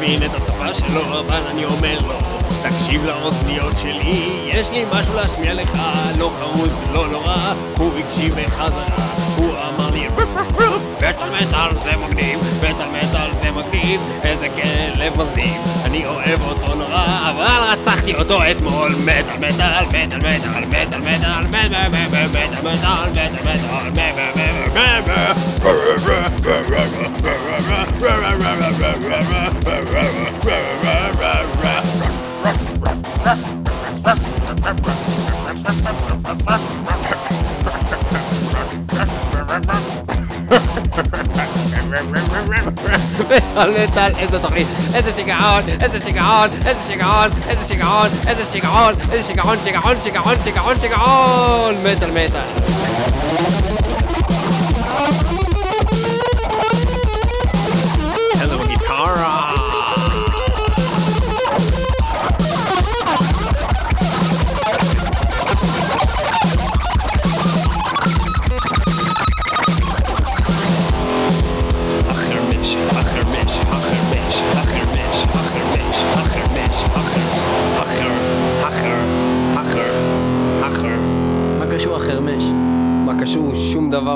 מבין את השפה שלו אבל אני אומר לו תקשיב לאוזניות שלי יש לי משהו להשמיע לך לא חרוז לא נורא. הוא הקשיב בחזרה הוא אמר לי בטל מטל זה מגניב, בטל מטל זה מגניב, איזה כלב מזניב, אני אוהב אותו נורא, אבל רצחתי אותו אתמול, מטאל מטאל, מטאל מטאל, מטאל מטאל, מטאל מטאל, מטאל מטאל, מטאל מטאל, מטאל מטאל, Metal, metal, esto es aquí. Este es chicajón, este es chicajón, este es chicajón, este es chicajón, este es chicajón, este es chicajón, chicajón, chicajón, chicajón, chicajón. Metal, metal.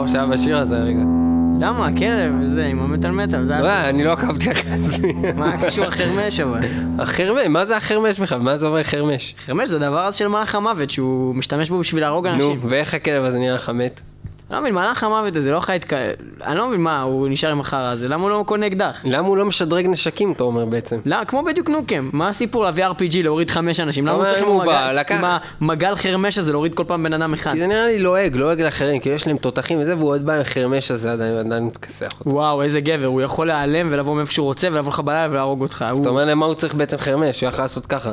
דבר שהיה בשיר הזה רגע? למה? הכלב וזה, עם המטאל מטאל, זה לא, היה... אני לא עקבתי אחרי עצמי. מה קשור החרמש אבל? החרמש, מה זה החרמש בכלל? מה זה אומר חרמש? חרמש זה דבר של מלאך המוות שהוא משתמש בו בשביל להרוג נו, אנשים. ואיך הכלב הזה נראה לך מת? לא מבין, מלאך המוות הזה לא את... כ- אני לא מבין מה, הוא נשאר עם החרא הזה, למה הוא לא קונה אקדח? למה הוא לא משדרג נשקים, אתה אומר בעצם? לא, כמו בדיוק נוקם, מה הסיפור להביא RPG להוריד חמש אנשים? למה הוא צריך עם המגל- לקח- עם המגל חרמש הזה להוריד כל פעם בן אדם אחד? כי זה נראה לי לועג, לועג לאחרים, כי יש להם תותחים וזה, והוא עוד בא עם החרמש הזה, עדיין עדיין מכסח אותו. וואו, איזה גבר, הוא יכול להיעלם ולבוא מאיפה שהוא רוצה ולבוא לך בלילה ולהרוג אותך. אתה הוא... אומר להם מה הוא צריך בעצם חרמש, הוא יכול לעשות ככה.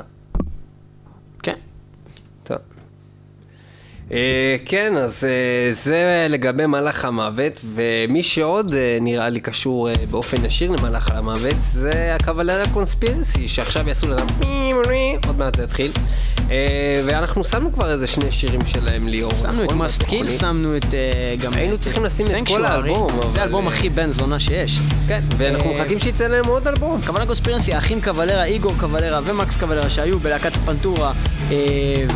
כן, אז אה, זה לגבי מלאך המוות, ומי שעוד אה, נראה לי קשור אה, באופן ישיר למלאך המוות, זה הקבלר הקונספירסי, שעכשיו יעשו להם עוד מעט זה יתחיל. אה, ואנחנו שמנו כבר איזה שני שירים שלהם ליאור. שמנו את נכון? מאסט קיל, בתוכנית. שמנו את אה, גם... היינו את, צריכים לשים את כל. האלבום, זה האלבום אה, הכי בן זונה שיש. כן, ואנחנו אה, מחכים שיצא להם עוד אלבום. קבלרה קונספירנסי, האחים קבלרה, איגור קבלרה ומקס קבלרה שהיו בלהקת פנטורה אה,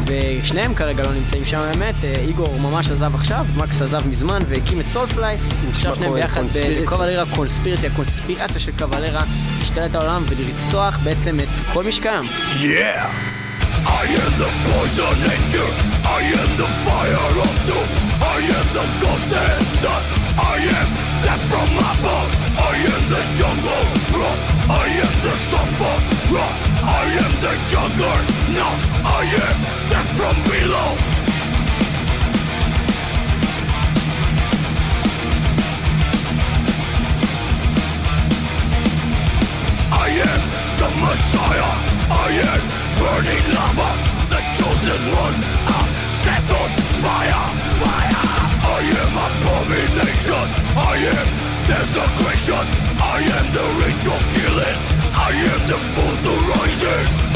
ושניהם כרגע לא נמצאים שם באמת, אה, איגור ממש עזב עכשיו, מקס עזב מזמן והקים את סולפליי, עכשיו שניהם ביחד קונספירסי. בקבלרה קונספירסי, הקונספירציה של קבלרה להשתלט על העולם ולרצוח בעצם את כל מי שקיים. Yeah! I am the poison angel. I am the fire of doom. I am the ghost and death. I am death from above. I am the jungle. Rock. I am the sulfur. Rock. I am the juggler. No, I am death from below. Am the Messiah. I am burning lava, the chosen one. I'm set on fire, fire. I am abomination. I am desecration. I am the ritual killing. I am the fool to rising.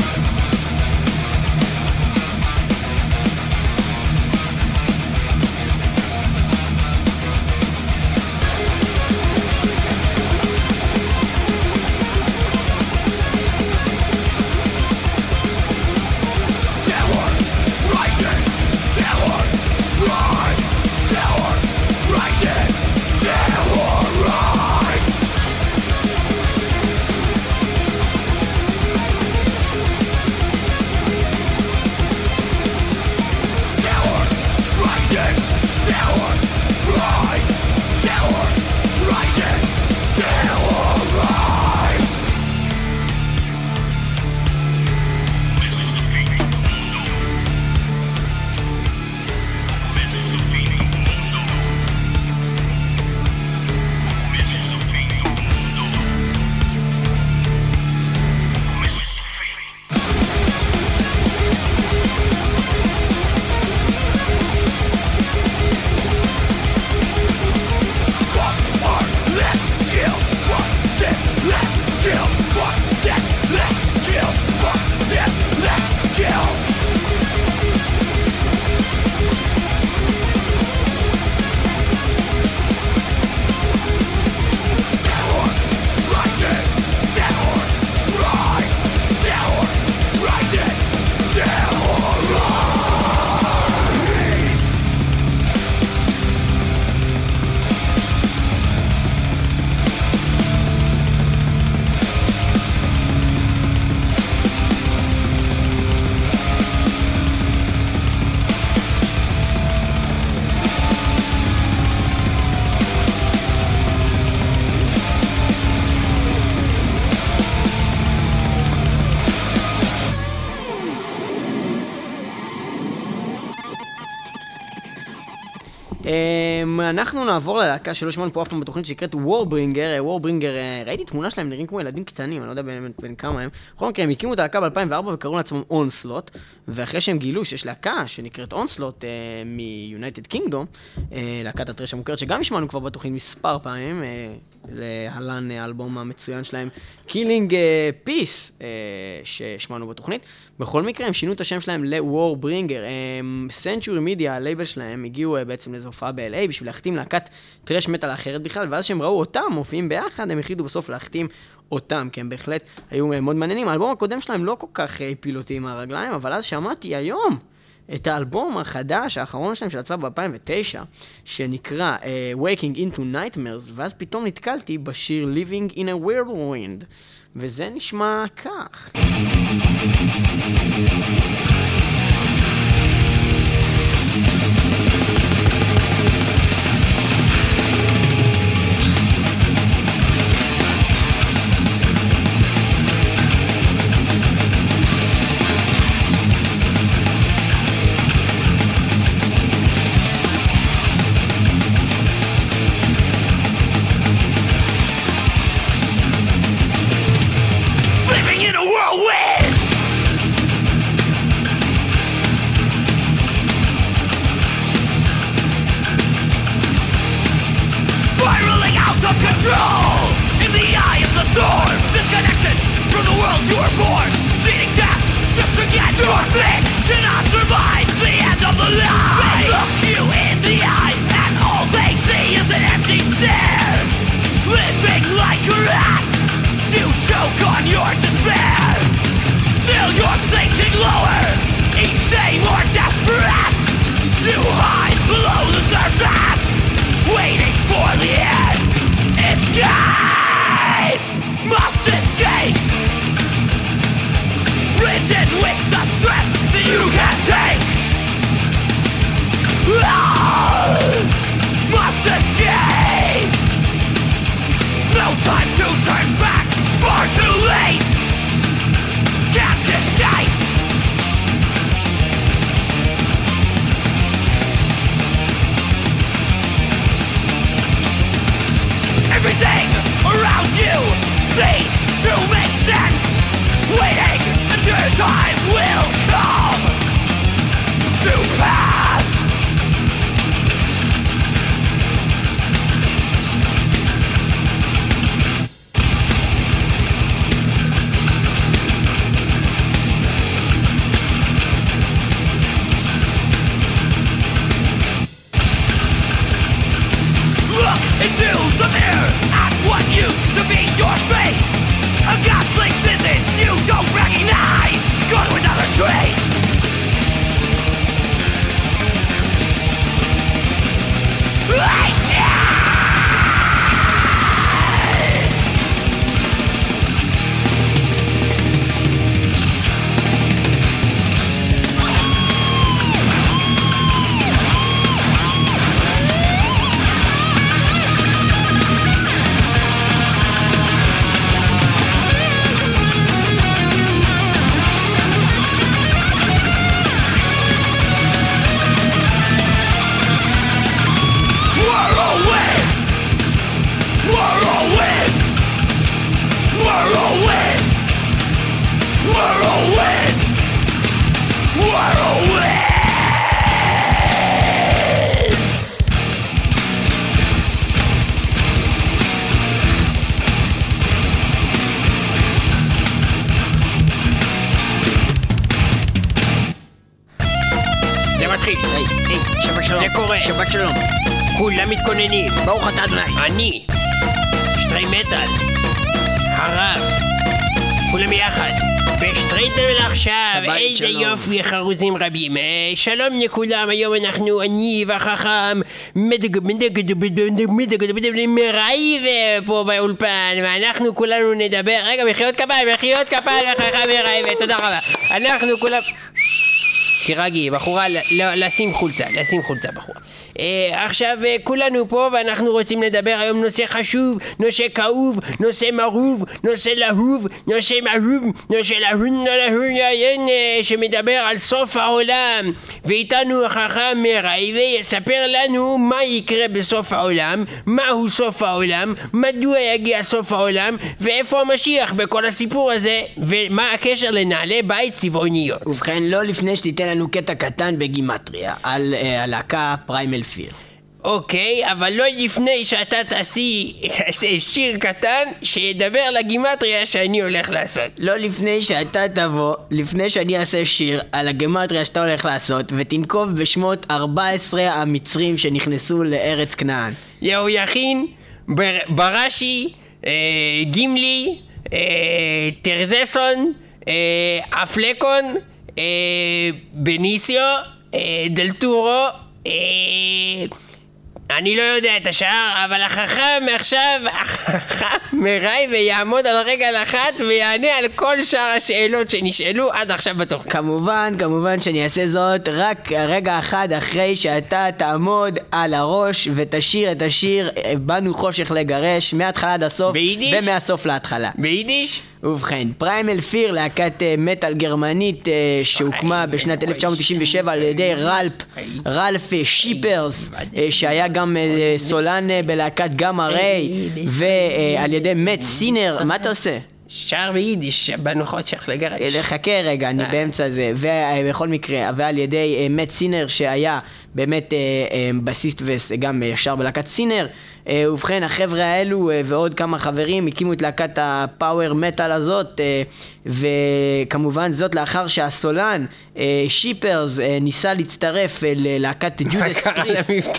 אנחנו נעבור ללהקה שלא שמענו פה אף פעם בתוכנית שנקראת Warbringer. Warbringer, אה, ראיתי תמונה שלהם, נראים כמו ילדים קטנים, אני לא יודע באמת בין כמה הם. בכל מקרה, הם הקימו את הלהקה ב-2004 וקראו לעצמם אונסלוט, ואחרי שהם גילו שיש להקה שנקראת אונסלוט מיונייטד קינגדום, להקת ה Thrash המוכרת שגם השמענו כבר בתוכנית מספר פעמים, אה, להלן אה, האלבום המצוין שלהם, Killing Peace, ששמענו בתוכנית. בכל מקרה, הם שינו את השם שלהם ל-Warbringer. סנצ'ורי מידיה, הלייבל שלהם, הגיעו אה, בעצם לאיזו הופעה ב-LA בשביל להחתים להקת טרש מטאל אחרת בכלל, ואז כשהם ראו אותם מופיעים ביחד, הם החליטו בסוף להחתים אותם, כי הם בהחלט היו אה, מאוד מעניינים. האלבום הקודם שלהם לא כל כך אה, הפיל אותי עם הרגליים, אבל אז שמעתי היום את האלבום החדש, האחרון שלהם, שיצא ב-2009, שנקרא uh, Waking into Nightmares, ואז פתאום נתקלתי בשיר Living in a Whirlwind, וזה נשמע כך. רבים. שלום לכולם, היום אנחנו, אני והחכם מראי פה באולפן, ואנחנו כולנו נדבר, רגע, מחיאות כפיים, מחיאות כפיים לחכם מראי, תודה רבה. אנחנו כולם... כרגיל, בחורה, ל- ל- לשים חולצה, לשים חולצה בחורה. אה, עכשיו אה, כולנו פה ואנחנו רוצים לדבר היום נושא חשוב, נושא כאוב, נושא מרוב, נושא להוב, נושא מהוב, נושא להוב, להוב, יין, אה, שמדבר על סוף העולם. ואיתנו החכם רייבי יספר לנו מה יקרה בסוף העולם, מהו סוף העולם, מדוע יגיע סוף העולם, ואיפה המשיח בכל הסיפור הזה, ומה הקשר לנעלי בית צבעוניות. ובכן, לא לפני שתיתן לנו קטע קטן בגימטריה על אה, הלהקה פריימל פיר. אוקיי, אבל לא לפני שאתה תעשי שיר קטן שידבר לגימטריה שאני הולך לעשות. לא לפני שאתה תבוא, לפני שאני אעשה שיר על הגימטריה שאתה הולך לעשות, ותנקוב בשמות 14 המצרים שנכנסו לארץ כנען. יהויכין, בר, בראשי, אה, גימלי, אה, טרזסון, אה, אפלקון, בניסיו, אה, דלטורו, אה, אני לא יודע את השאר, אבל החכם מעכשיו, החכם מראי ויעמוד על רגל אחת ויענה על כל שאר השאלות שנשאלו עד עכשיו בתוכנית. כמובן, כמובן שאני אעשה זאת רק רגע אחד אחרי שאתה תעמוד על הראש ותשיר את השיר אה, "באנו חושך לגרש" מההתחלה עד הסוף ביידיש? ומהסוף להתחלה. ביידיש? ובכן, Primal Fear, להקת אה, מטאל גרמנית אה, שהוקמה בשנת 1997 על ידי רלף אה, שיפרס, אה, שהיה גם אה, סולן אה, בלהקת Gamma Ray, ועל ידי מאט סינר, מה אתה עושה? שר ביידיש, באנו חושך לגרש. אה, חכה רגע, אני אה. באמצע זה. ובכל מקרה, ועל ידי אה, מאט סינר שהיה באמת אה, אה, בסיסט וגם אה, שר בלהקת סינר. ובכן, החבר'ה האלו ועוד כמה חברים הקימו את להקת הפאוור מטאל הזאת, וכמובן זאת לאחר שהסולן שיפרס ניסה להצטרף ללהקת מה ג'ודס קרה פריסט.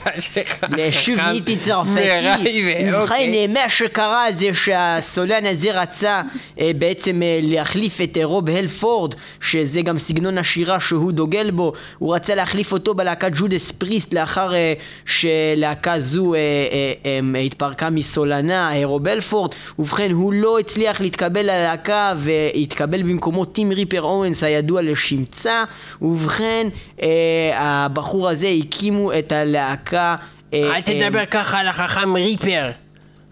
נהייתי צרפתי. ובכן, אוקיי. מה שקרה זה שהסולן הזה רצה בעצם להחליף את רוב הלפורד, שזה גם סגנון השירה שהוא דוגל בו. הוא רצה להחליף אותו בלהקת ג'ודס פריסט לאחר אה, שלהקה זו אה, אה, אה, התפרקה מסולנה, רוב הלפורד. ובכן, הוא לא הצליח להתקבל ללהקה והתקבל במקומו טים ריפר אורנס הידוע לשמצה. ובכן, הבחור הזה הקימו את הלהקה אל תדבר ככה על החכם ריפר.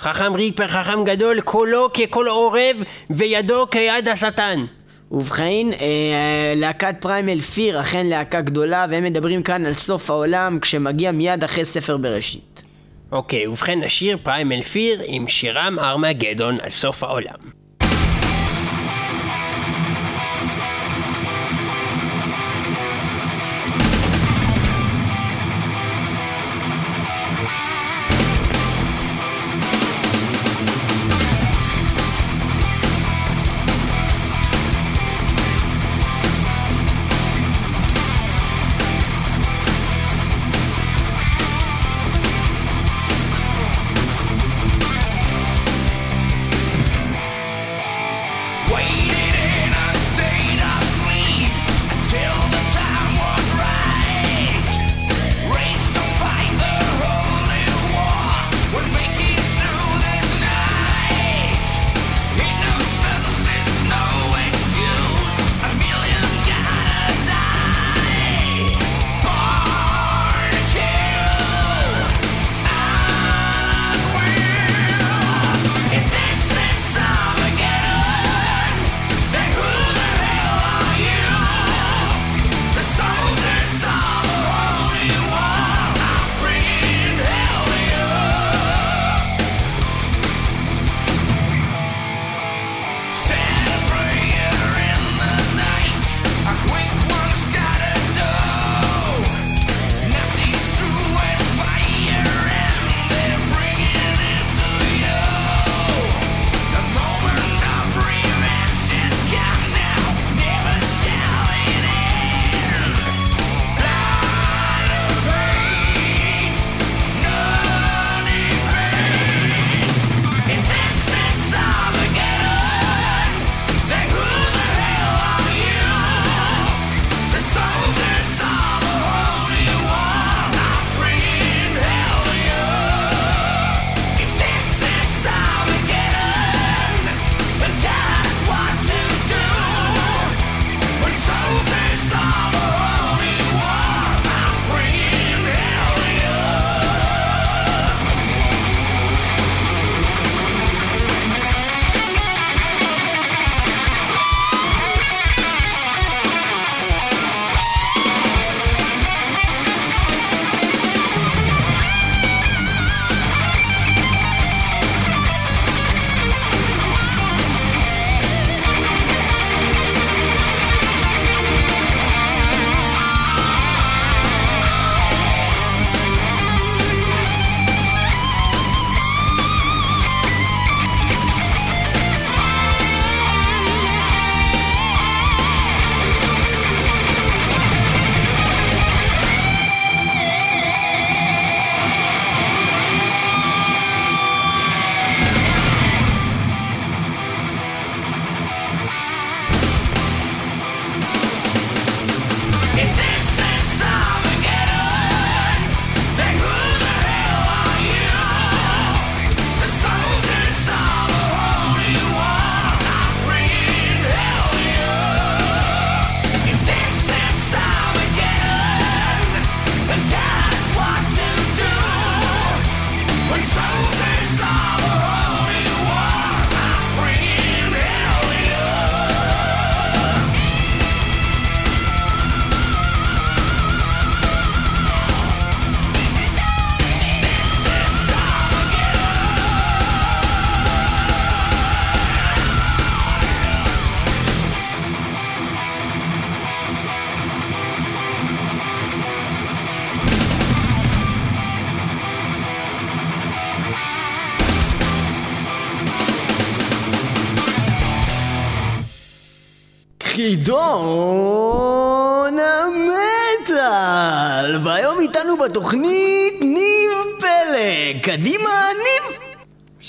חכם ריפר, חכם גדול, קולו כקול עורב וידו כיד השטן. ובכן, אה, להקת פריימל פיר אכן להקה גדולה, והם מדברים כאן על סוף העולם כשמגיע מיד אחרי ספר בראשית. אוקיי, ובכן נשיר פריימל פיר עם שירם ארמגדון על סוף העולם.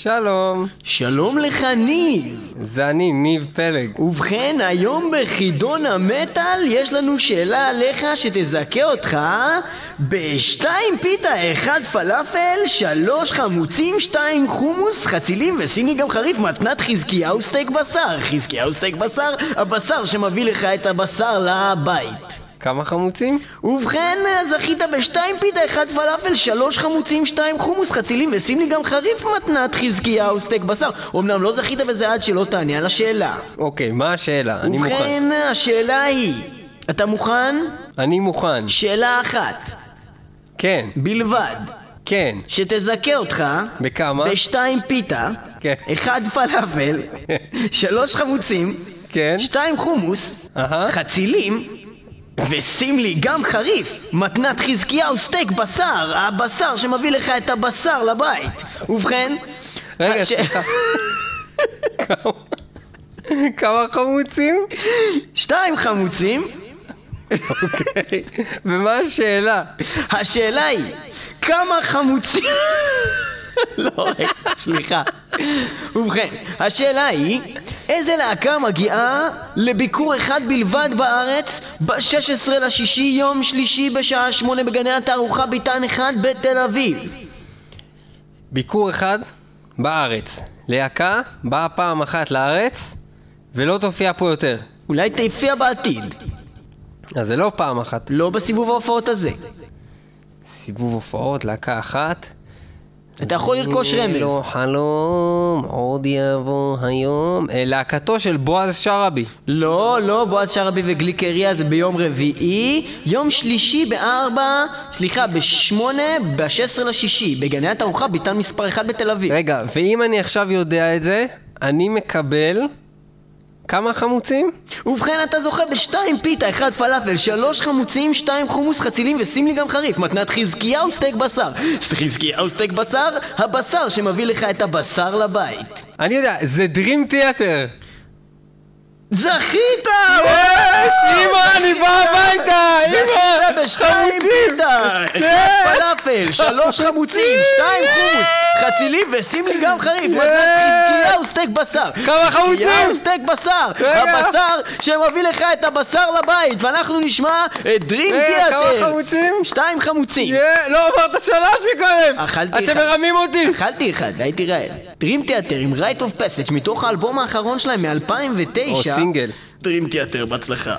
שלום, שלום לך, ניב! זה אני, ניב פלג. ובכן, היום בחידון המטאל יש לנו שאלה עליך שתזכה אותך בשתיים פיתה, אחד פלאפל, שלוש חמוצים, שתיים חומוס, חצילים ושים לי גם חריף מתנת חזקיהו סטייק בשר. חזקיהו סטייק בשר, הבשר שמביא לך את הבשר לבית. כמה חמוצים? ובכן, זכית בשתיים פיתה, אחד פלאפל, שלוש חמוצים, שתיים חומוס, חצילים ושים לי גם חריף מתנת חזקיהו סטייק בשר. אמנם לא זכית בזה עד שלא תענה על השאלה. אוקיי, מה השאלה? אני מוכן. ובכן, השאלה היא, אתה מוכן? אני מוכן. שאלה אחת, כן, בלבד, כן. שתזכה אותך בכמה? בשתיים פיתה, כן. אחד פלאפל, שלוש חמוצים, כן. שתיים חומוס, אהה. חצילים, ושים לי גם חריף, מתנת חזקיהו סטייק בשר, הבשר שמביא לך את הבשר לבית. ובכן, רגע, הש- סליחה. כמה- כמה חמוצים? שתיים חמוצים, אוקיי. ומה השאלה? השאלה היא, כמה חמוצים... לא, רגע, סליחה. ובכן, השאלה היא, איזה להקה מגיעה לביקור אחד בלבד בארץ ב-16 לשישי, יום שלישי בשעה שמונה בגני התערוכה ביתן אחד בתל אביב? ביקור אחד בארץ. להקה באה פעם אחת לארץ ולא תופיע פה יותר. אולי תופיע בעתיד, אז זה לא פעם אחת. לא בסיבוב ההופעות הזה. סיבוב הופעות, להקה אחת. אתה יכול לרכוש רמז. לא חלום, עוד יבוא היום. אה, להקתו של בועז שרעבי. לא, לא, בועז שרעבי וגליקריה זה ביום רביעי, יום שלישי בארבע, סליחה, בשמונה, ב-16 לשישי, בגני התערוכה ביתן מספר 1 בתל אביב. רגע, ואם אני עכשיו יודע את זה, אני מקבל... כמה חמוצים? ובכן, אתה זוכה בשתיים פיתה, אחד פלאפל, שלוש חמוצים, שתיים חומוס חצילים ושים לי גם חריף, מתנת חזקיהו סטייק בשר. חזקיהו סטייק בשר, הבשר שמביא לך את הבשר לבית. אני יודע, זה Dream Theater! זכית! יש! אמא, אני בא הביתה! אמא! חמוצים! אחד. פלאפל, שלוש חמוצים, שתיים חומוס, חצילים ושים לי גם חריף, מתנת חזקיהו סטייק בשר. כמה חמוצים? חזקיהו סטייק בשר. הבשר שמביא לך את הבשר לבית, ואנחנו נשמע את Dream רגע, Theater. כמה חמוצים? שתיים חמוצים. לא אמרת שלוש מקודם! אכלתי אתם אחד. מרמים אותי! אכלתי אחד, והייתי רעב. Dream Theater עם Rite of Passage מתוך האלבום האחרון שלהם מ-2009. סינגל. דרים תיאטר, בהצלחה.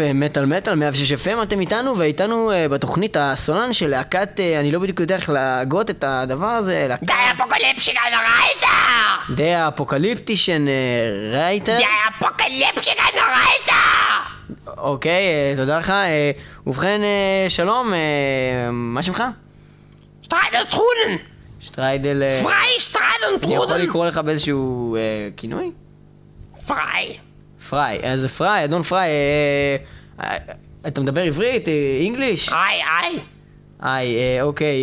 אה, מטאל מטאל, 106 FM, אתם איתנו, ואיתנו אה, בתוכנית הסולן של להקת, אה, אני לא בדיוק יודע איך להגות את הדבר הזה, להקת Die Apokalyptischen Reiter! Die ה Apokalyptischen Reiter. Die Apokalyptischen Reiter! אוקיי, אה, תודה לך. אה, ובכן, אה, שלום, אה, מה שמך? שטריידל טרודן! שטריידל... פריי שטריידל אני יכול טרודן! לקרוא לך באיזשהו אה, כינוי? פריי! פריי, אז פריי, אדון פריי, אה, אה, אתה מדבר עברית, English? איי איי! היי, אה, אוקיי,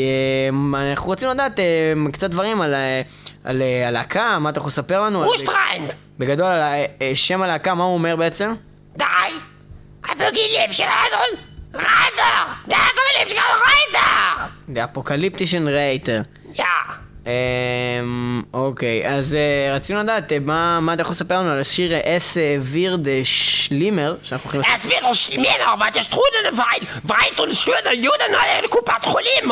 אה, אנחנו רוצים לדעת אה, קצת דברים על, אה, על אה, הלהקה, מה אתה יכול לספר לנו? אוסטריינד! בגדול, אה, שם הלהקה, מה הוא אומר בעצם? Die! Apokalyptischen Reiter! Die Apokalyptischen Reiter! The Apokalyptischen Reiter. יא! אמ, אוקיי, אז אה, רצינו לדעת אה, מה אתה יכול לספר לנו על השיר אה, אס אה, וירד אה, שלימר, שאנחנו הולכים schlimmer, weil der Strudel weit, weit und schöner Juden alle in קופת חולים!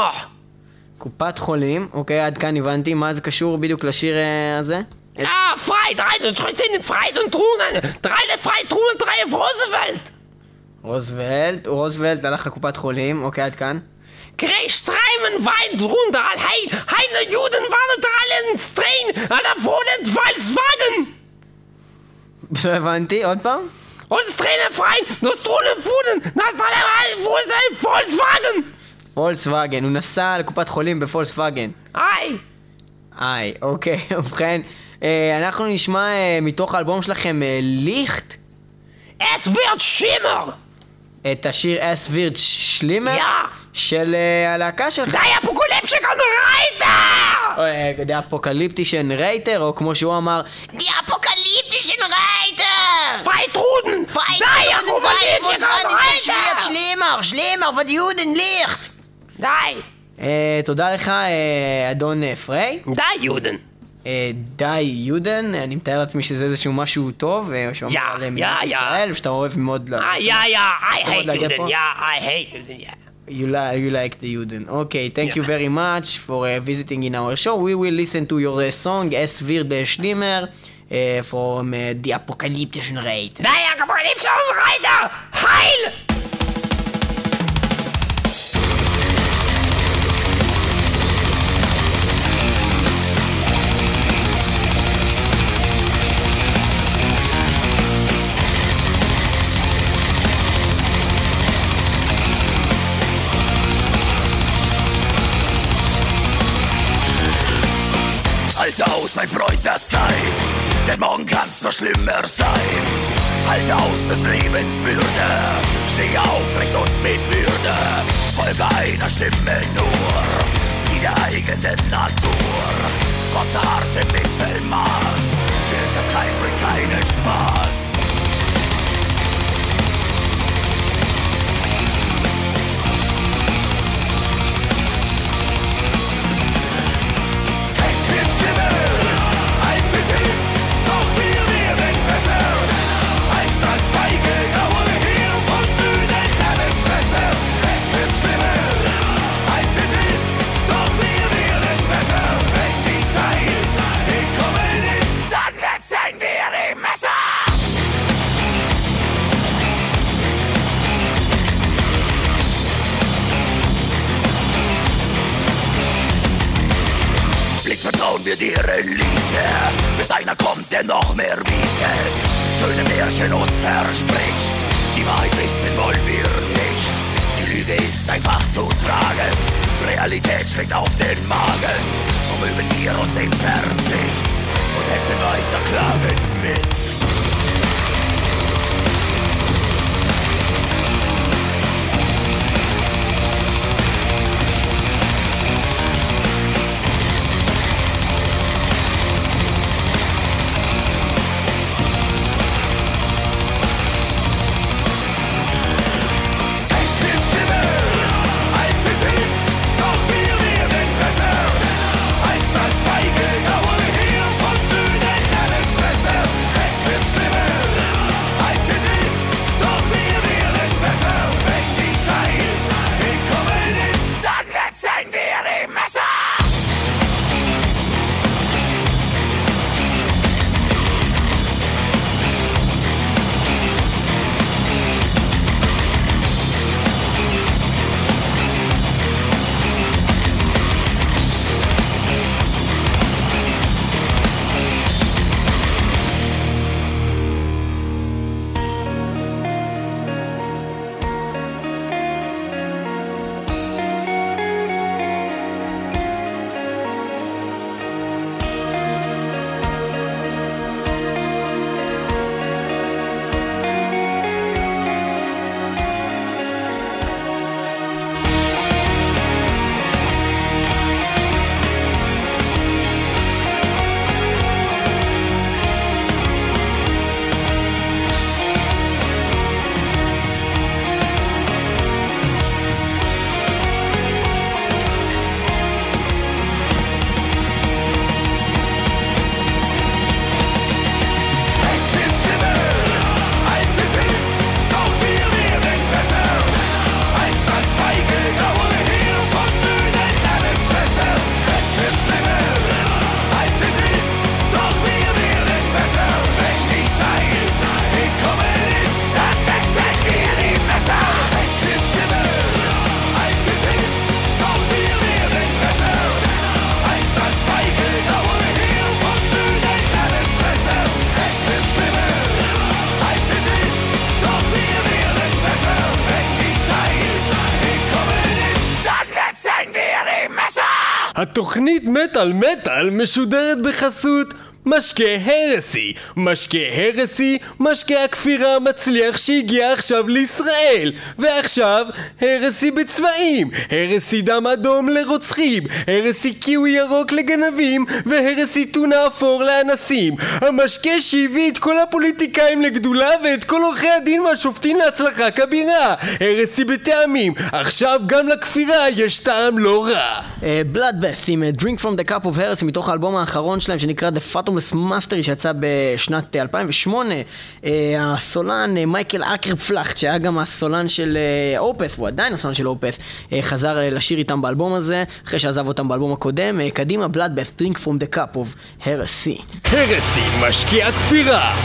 קופת חולים, אוקיי, עד כאן הבנתי, מה זה קשור בדיוק לשיר אה, הזה? Und stehen frei und Truhen, drei frei, Truhen, drei auf Roosevelt! רוזוולט, רוזוולט הלך לקופת חולים, אוקיי, עד כאן. Grey Streimen weit runter, all hei, heine Juden waren da alle in Strain, an der Wohnen Volkswagen! לא הבנתי, עוד פעם? Das alle mal, wo ist ein Volkswagen? פולקסווגן, הוא נסע לקופת חולים בפולקסווגן. Ei, היי, אוקיי, ובכן, אה, אנחנו נשמע אה, מתוך האלבום שלכם אה, ליכט, es wird schlimmer! את השיר אס וירד שלימר! של אה, הלהקה שלך. Die Apokalypse kann reiter! אה, דה אפוקליפטישן רייטר, או כמו שהוא אמר, Die apokalyptischen Reiter! Frei Truden! Frei Die Truden, apokalyptischen Reiter! שלימר, שלימר, ודיודן ליכט. Die! אה, תודה לך, אה, אדון פריי. Die Juden! אה, די יודן, אני מתאר לעצמי שזה איזשהו משהו טוב, אה, שאומר יא, על מדינת יא, יא. ישראל, ושאתה אוהב מאוד... ל- Ah, ja, ja, I hate even. ja, I hate Juden, ja. You, li- you like the Juden. Okay, thank you Yeah. very much for uh, visiting in our show. We will listen to your uh, song, Es wird Schlimmer, uh, from uh, the Apocalyptischen Rate. Die apokalyptischen Reiter! Heil! Denn morgen kann's noch schlimmer sein. Halt aus des Lebens Bürde, steh aufrecht und mit Würde, folge einer Stimme nur, die der eigenen Natur. Trotz hartem Mittelmaß, Wirksamkeit bringt keinen Spaß. Blick vertrauen wir dir Elite, bis einer kommt, der noch mehr bietet. Schöne Märchen uns verspricht, die Wahrheit wissen wollen wir nicht. Die Lüge ist einfach zu tragen, Realität schlägt auf den Magen. Drum üben wir uns in Verzicht und hetzen weiter klagend mit. מטאל מטאל משודרת בחסות משקה הרסי, משקה הרסי, משקה הכפירה המצליח שהגיע עכשיו לישראל. ועכשיו הרסי בצבעים, הרסי דם אדום לרוצחים, הרסי קיווי ירוק לגנבים והרסי טונה אפור לאנסים. המשקה שהביא את כל הפוליטיקאים לגדולה ואת כל עורכי הדין והשופטים להצלחה כבירה. הרסי בטעמים, עכשיו גם לכפירה יש טעם לא רע. בלאדבאס עם אה, Drink from the Cup of Heresy מתוך האלבום האחרון שלהם שנקרא The Fatumless Mastery שיצא בשנת אה, 2008 אה, הסולן אה, מייקל אקרפלכט שהיה גם הסולן של אה, אופס הוא עדיין הסולן של אופס אה, חזר אה, לשיר איתם באלבום הזה אחרי שעזב אותם באלבום הקודם אה, קדימה בלאדבאס Drink from the Cup of Heresy. הרסי משקה הכפירה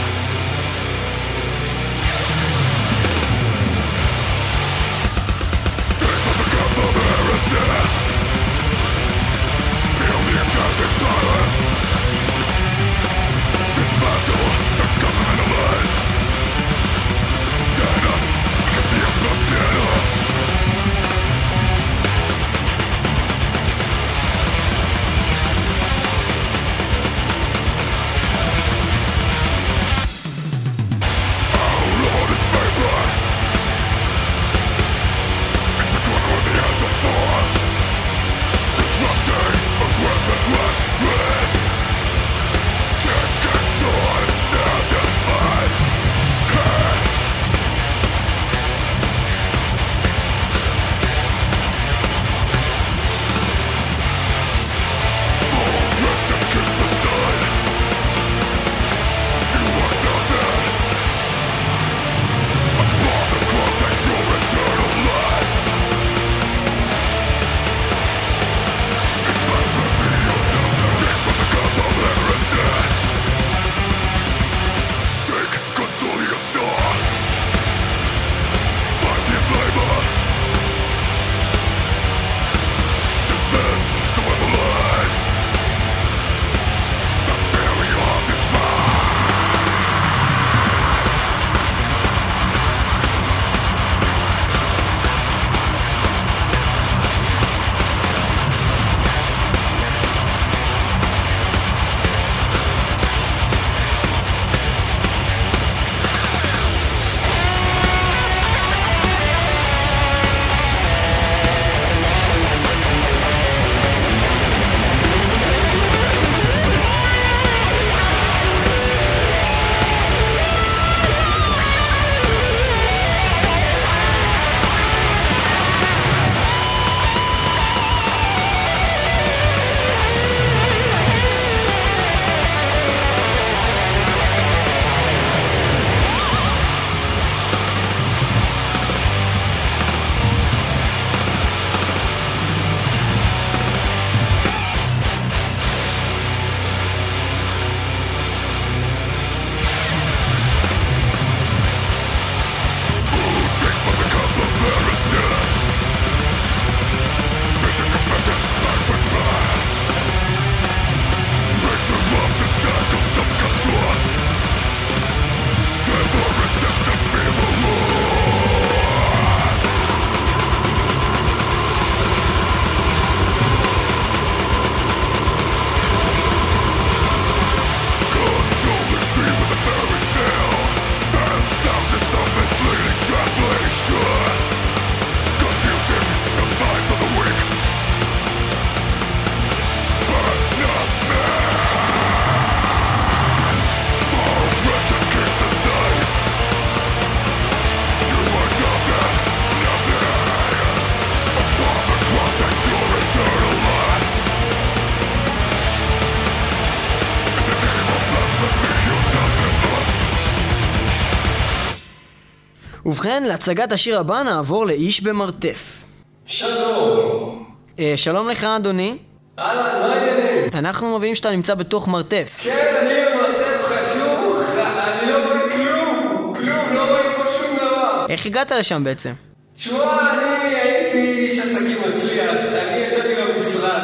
ובכן, להצגת השיר הבא נעבור לאיש במרתף. שלום אה, שלום לך, אדוני. אהלן, מה העניינים? אנחנו מבינים שאתה נמצא בתוך מרתף. כן, אני במרתף חשוך, אני לא רואה כלום, כלום, לא רואים פה שום דבר. איך הגעת לשם בעצם? תשמע, אני הייתי איש עסקים מצליח, אני ישבתי במשרד,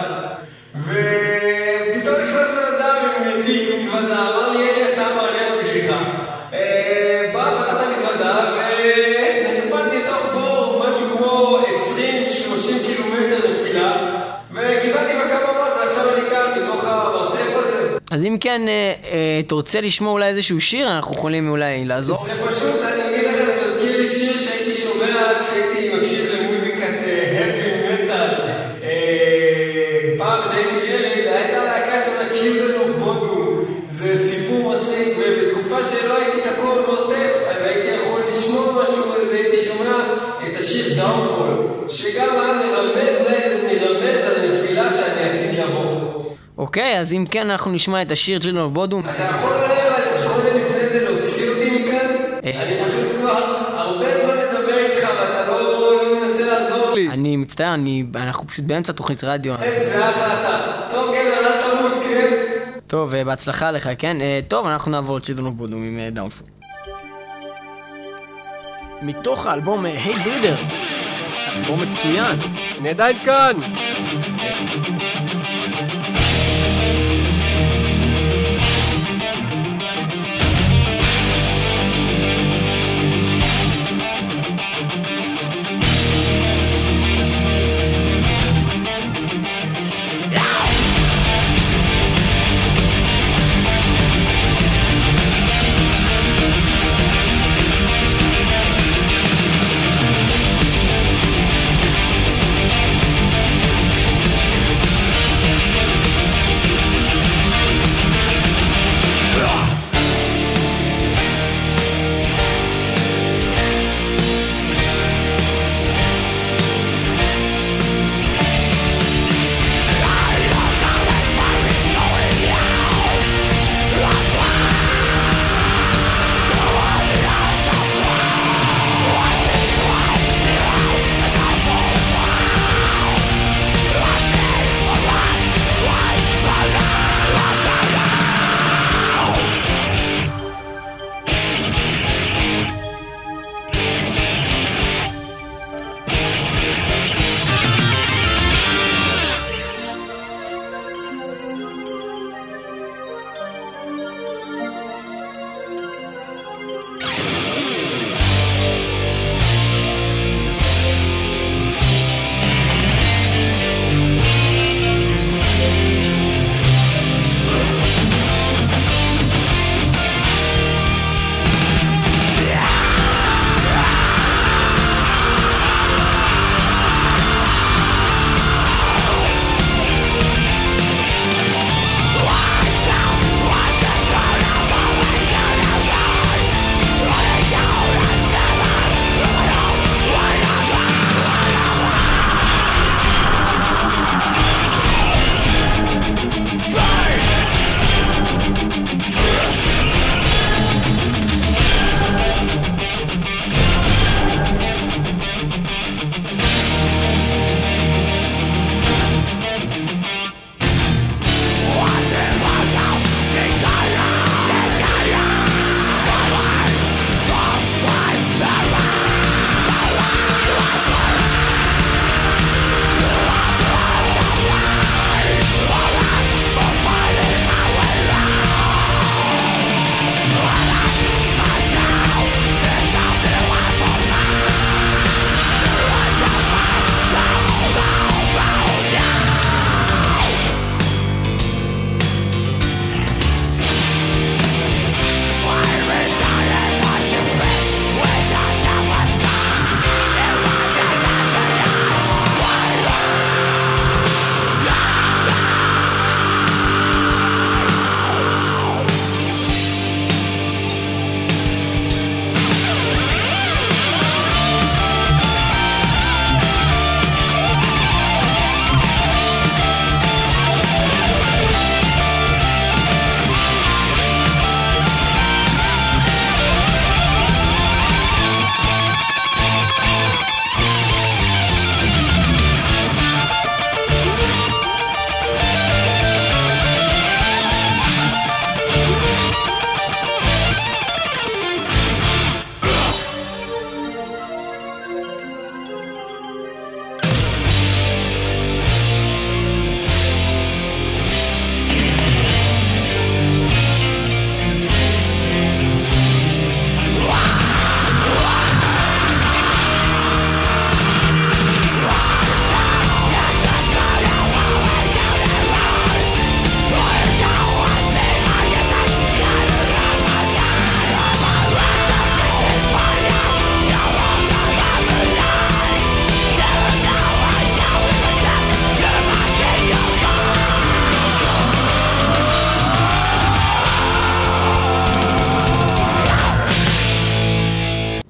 ופתאום כן, אה, אה, אתה רוצה לשמוע אולי איזשהו שיר, אנחנו יכולים אולי לעזור. זה פשוט, אני אגיד לך, זה מזכיר לי שיר שהייתי אוקיי, אז אם כן, אנחנו נשמע את השיר Children of Bodom. אתה יכול אולי קודם לפני זה להוציא אותי מכאן? אה. אני פשוט כבר הרבה זמן לדבר איתך ואתה לא מנסה לעזור לי. אני מצטער, אנחנו פשוט באמצע תוכנית רדיו. איזה אחלה אתה. טוב, גבר, אל תמות, כן? טוב, אה, בהצלחה לך, כן? אה, טוב, אנחנו נעבור ל Children of Bodom עם Downfall. מתוך האלבום Hatebreeder. אלבום מצוין. אני עדיין כאן.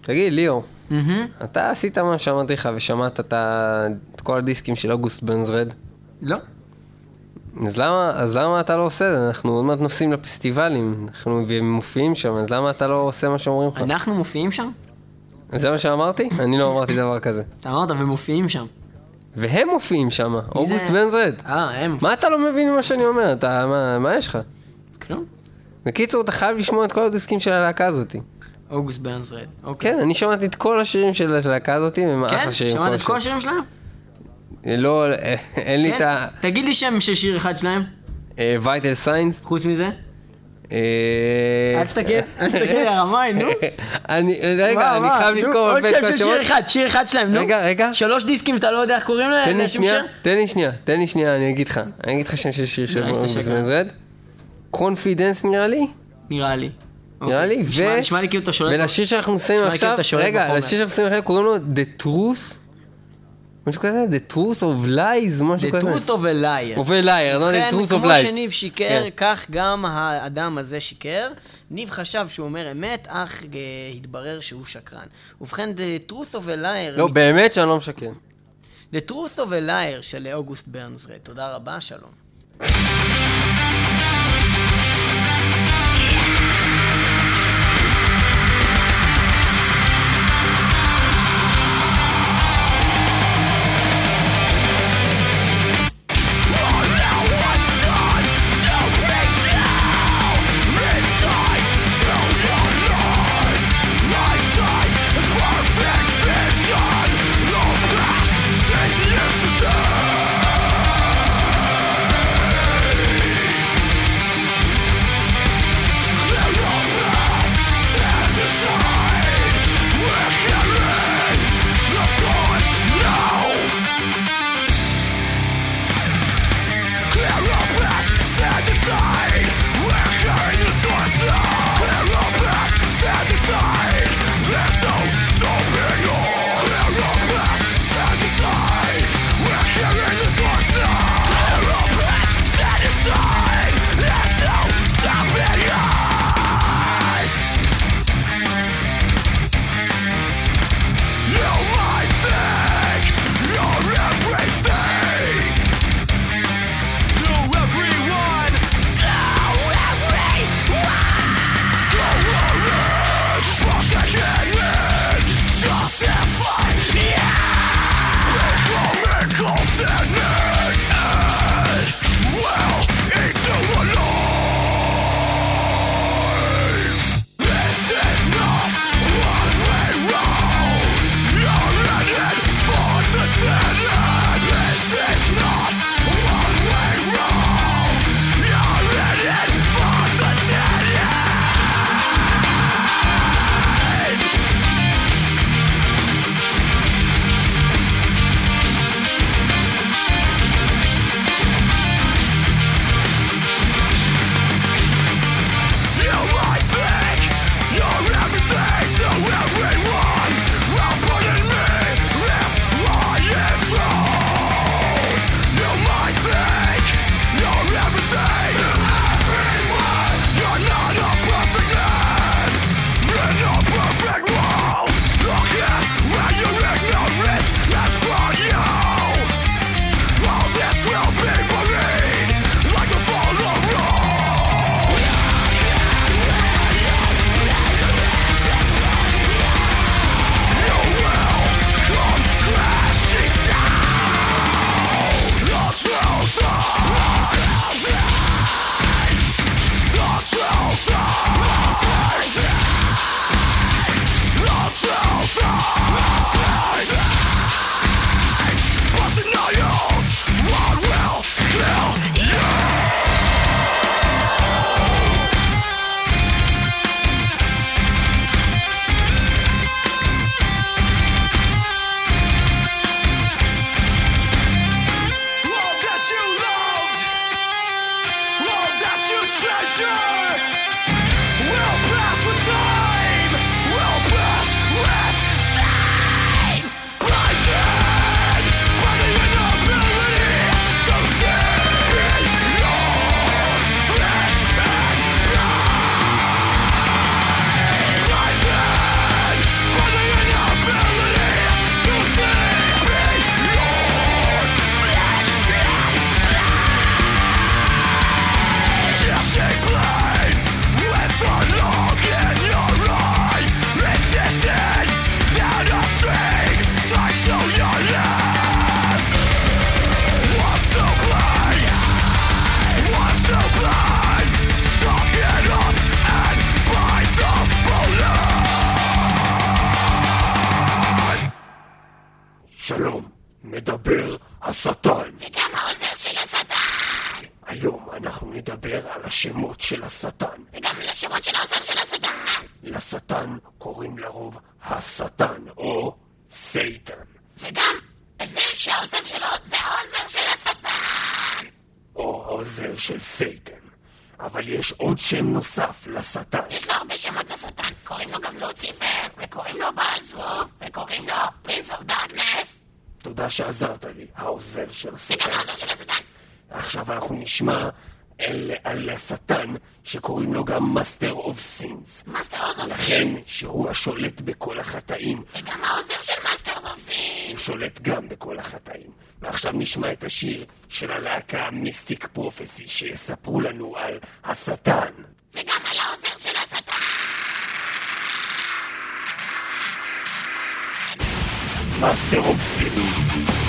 תגיד, ליאור, מהמם. אתה עשית מה שאמרתי לך ושמעת את ה- את כל הדיסקים של אוגוסט בנזרד? לא. אז למה, אז למה אתה לא עושה את זה? אנחנו עוד מעט נוסעים לפסטיבלים, אנחנו מופיעים שם, אז למה אתה לא עושה מה שאומרים לך? אנחנו מופיעים שם? זה מה שאמרתי? אני לא אמרתי דבר כזה. אתה אמרת ומופיעים שם. והם מופיעים שם, אוגוסט? בנזרד. אה, הם. מה אתה לא מבין ממה שאני אומר? אתה, מה, מה יש לך? כלום. בקיצור, אתה חייב לשמוע את כל הדיסקים של הלהקה הזאתי. August Burns Red. אוקיי. כן, אני שמעתי את כל השירים של הלהקה הזאתי, והם כן? אחלה שירים. שמעת את כל השירים. שלהם? לא, אה, אין לי את כן? ה... תגיד לי שם של שיר אחד שלהם, Vital Signs. חוץ מזה. אה, אל תסתכל, אל תסתכל, הרמאי, נו. אני, רגע, אני? חייב לזכור עוד את שם של שיר. אחד, שיר אחד שלהם, נו. רגע, רגע. שלוש דיסקים, אתה לא יודע איך קוראים להם? תן לי שנייה? תן לי שנייה, תן לי שנייה, אני אגיד לך. אני אגיד לך שם של שיר של אוגוסט שקרן. Burns Red. Confidence נראה לי. נראה לי. נראה אוקיי. לי, ו... נשמע לי כאילו אתה שולט. ולשיר שאנחנו שמים כאילו עכשיו, שולט רגע. לשיר שאנחנו שמים עכשיו קוראים לו The Truth, משהו כזה, The Truth of Lies, משהו The כזה. truth of a liar. of a liar, לא The Truth of כמו Lies. שניב שיקר, כן. כך גם האדם הזה שיקר. ניב חשב שהוא אומר אמת, אך אה, התברר שהוא שקרן. ובכן, The truth of a liar, לא, באמת שאני לא משקר. The truth of a liar של August Burns Red. תודה רבה, שלום. שלום, נדבר השטן. וגם העוזר של השטן! היום אנחנו נדבר על השמות של השטן. וגם על השמות של העוזר של השטן! לשטן קוראים לרוב השטן, או Satan. וגם זה שהעוזר שלו זה העוזר של השטן! או העוזר של Satan. אבל יש עוד שם נוסף לשטן. יש לו הרבה שמות לשטן, קוראים לו גם לוציפר, וקוראים לו בעל זבוב, וקוראים לו Prince of Darkness. תודה שעזרת לי, העוזר של השטן. עכשיו אנחנו נשמע אל, על השטן שקוראים לו גם Master of Sins. Master of Sins. לכן שהוא השולט בכל החטאים. וגם העוזר של Master of Sins. הוא שולט גם בכל החטאים. ועכשיו נשמע את השיר של הלהקה Mystic Prophecy שיספרו לנו על השטן. וגם על העוזר של השטן. מאסטר אוף סינס.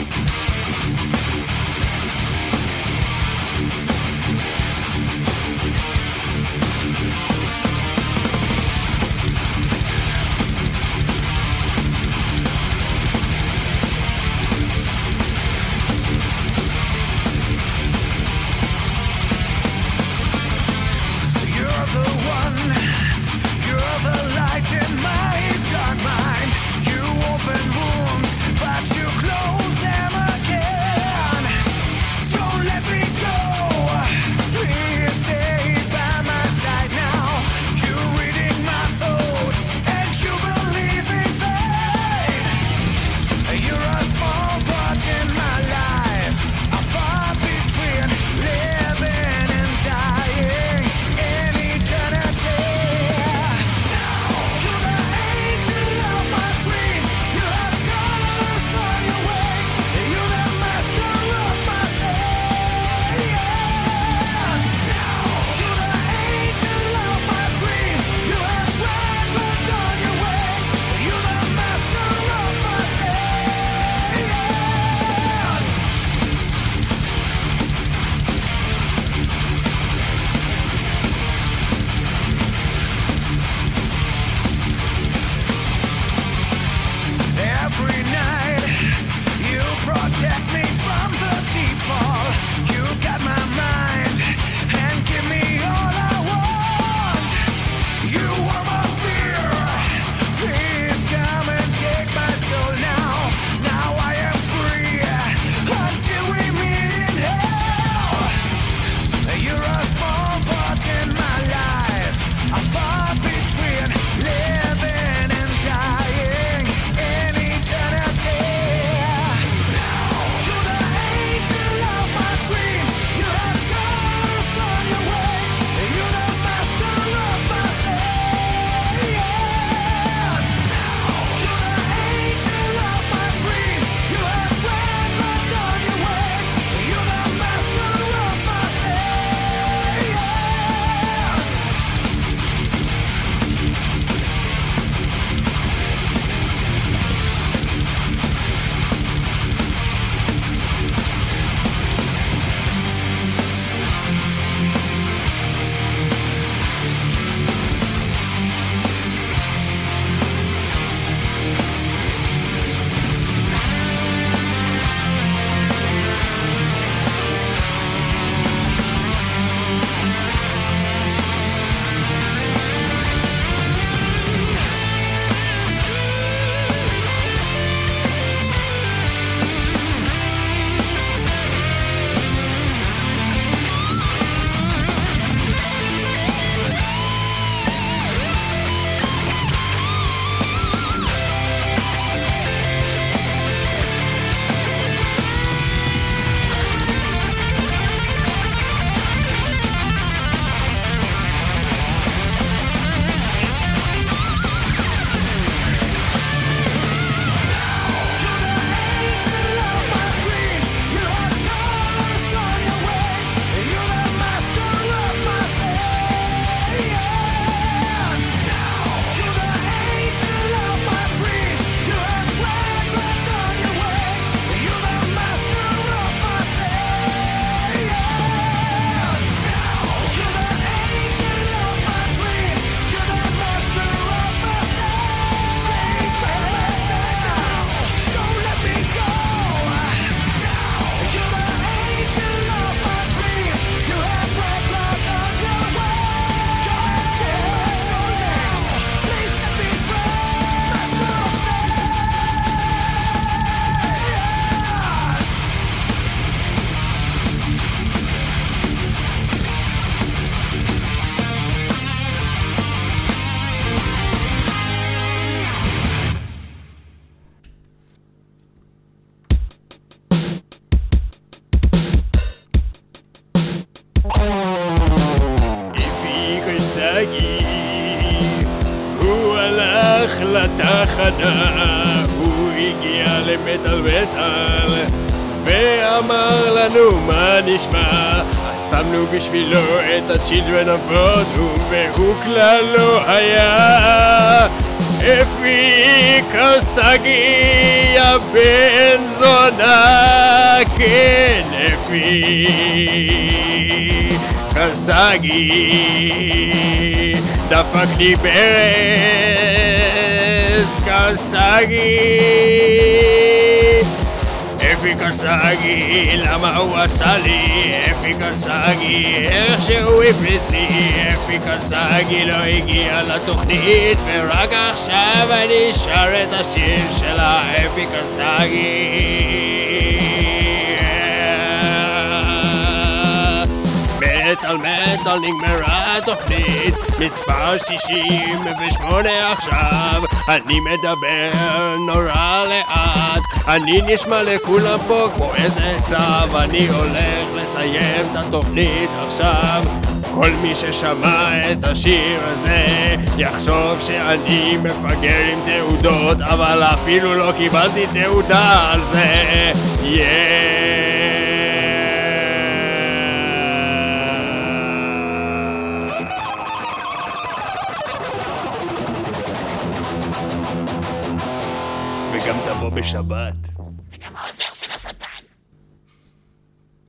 לתחנה, הוא הגיע למטאל מטאל, ואמר לנו מה נשמע, אז שמנו בשבילו את ה-Children of Bodom, והוא כלל לא היה. אפי קסגי הבן זונה, כן אפי קסגי דפק לי ברז קסגי אפי קסגי, למה הוא עשה לי? אפי קסגי, איך שהוא הפריס לי אפי קסגי לא הגיע לתוכנית ורק עכשיו אני שר את השיר שלה אפי קסגי מטאל מטאל נגמרה התוכנית מספר 68 עכשיו אני מדבר נורא לאט. אני נשמע לכולם פה כמו איזה צו. אני הולך לסיים את התוכנית עכשיו. כל מי ששמע את השיר הזה יחשוב שאני מפגר עם תעודות אבל אפילו לא קיבלתי תעודה על זה כמו בשבת. וגם העוזר של הסדרן.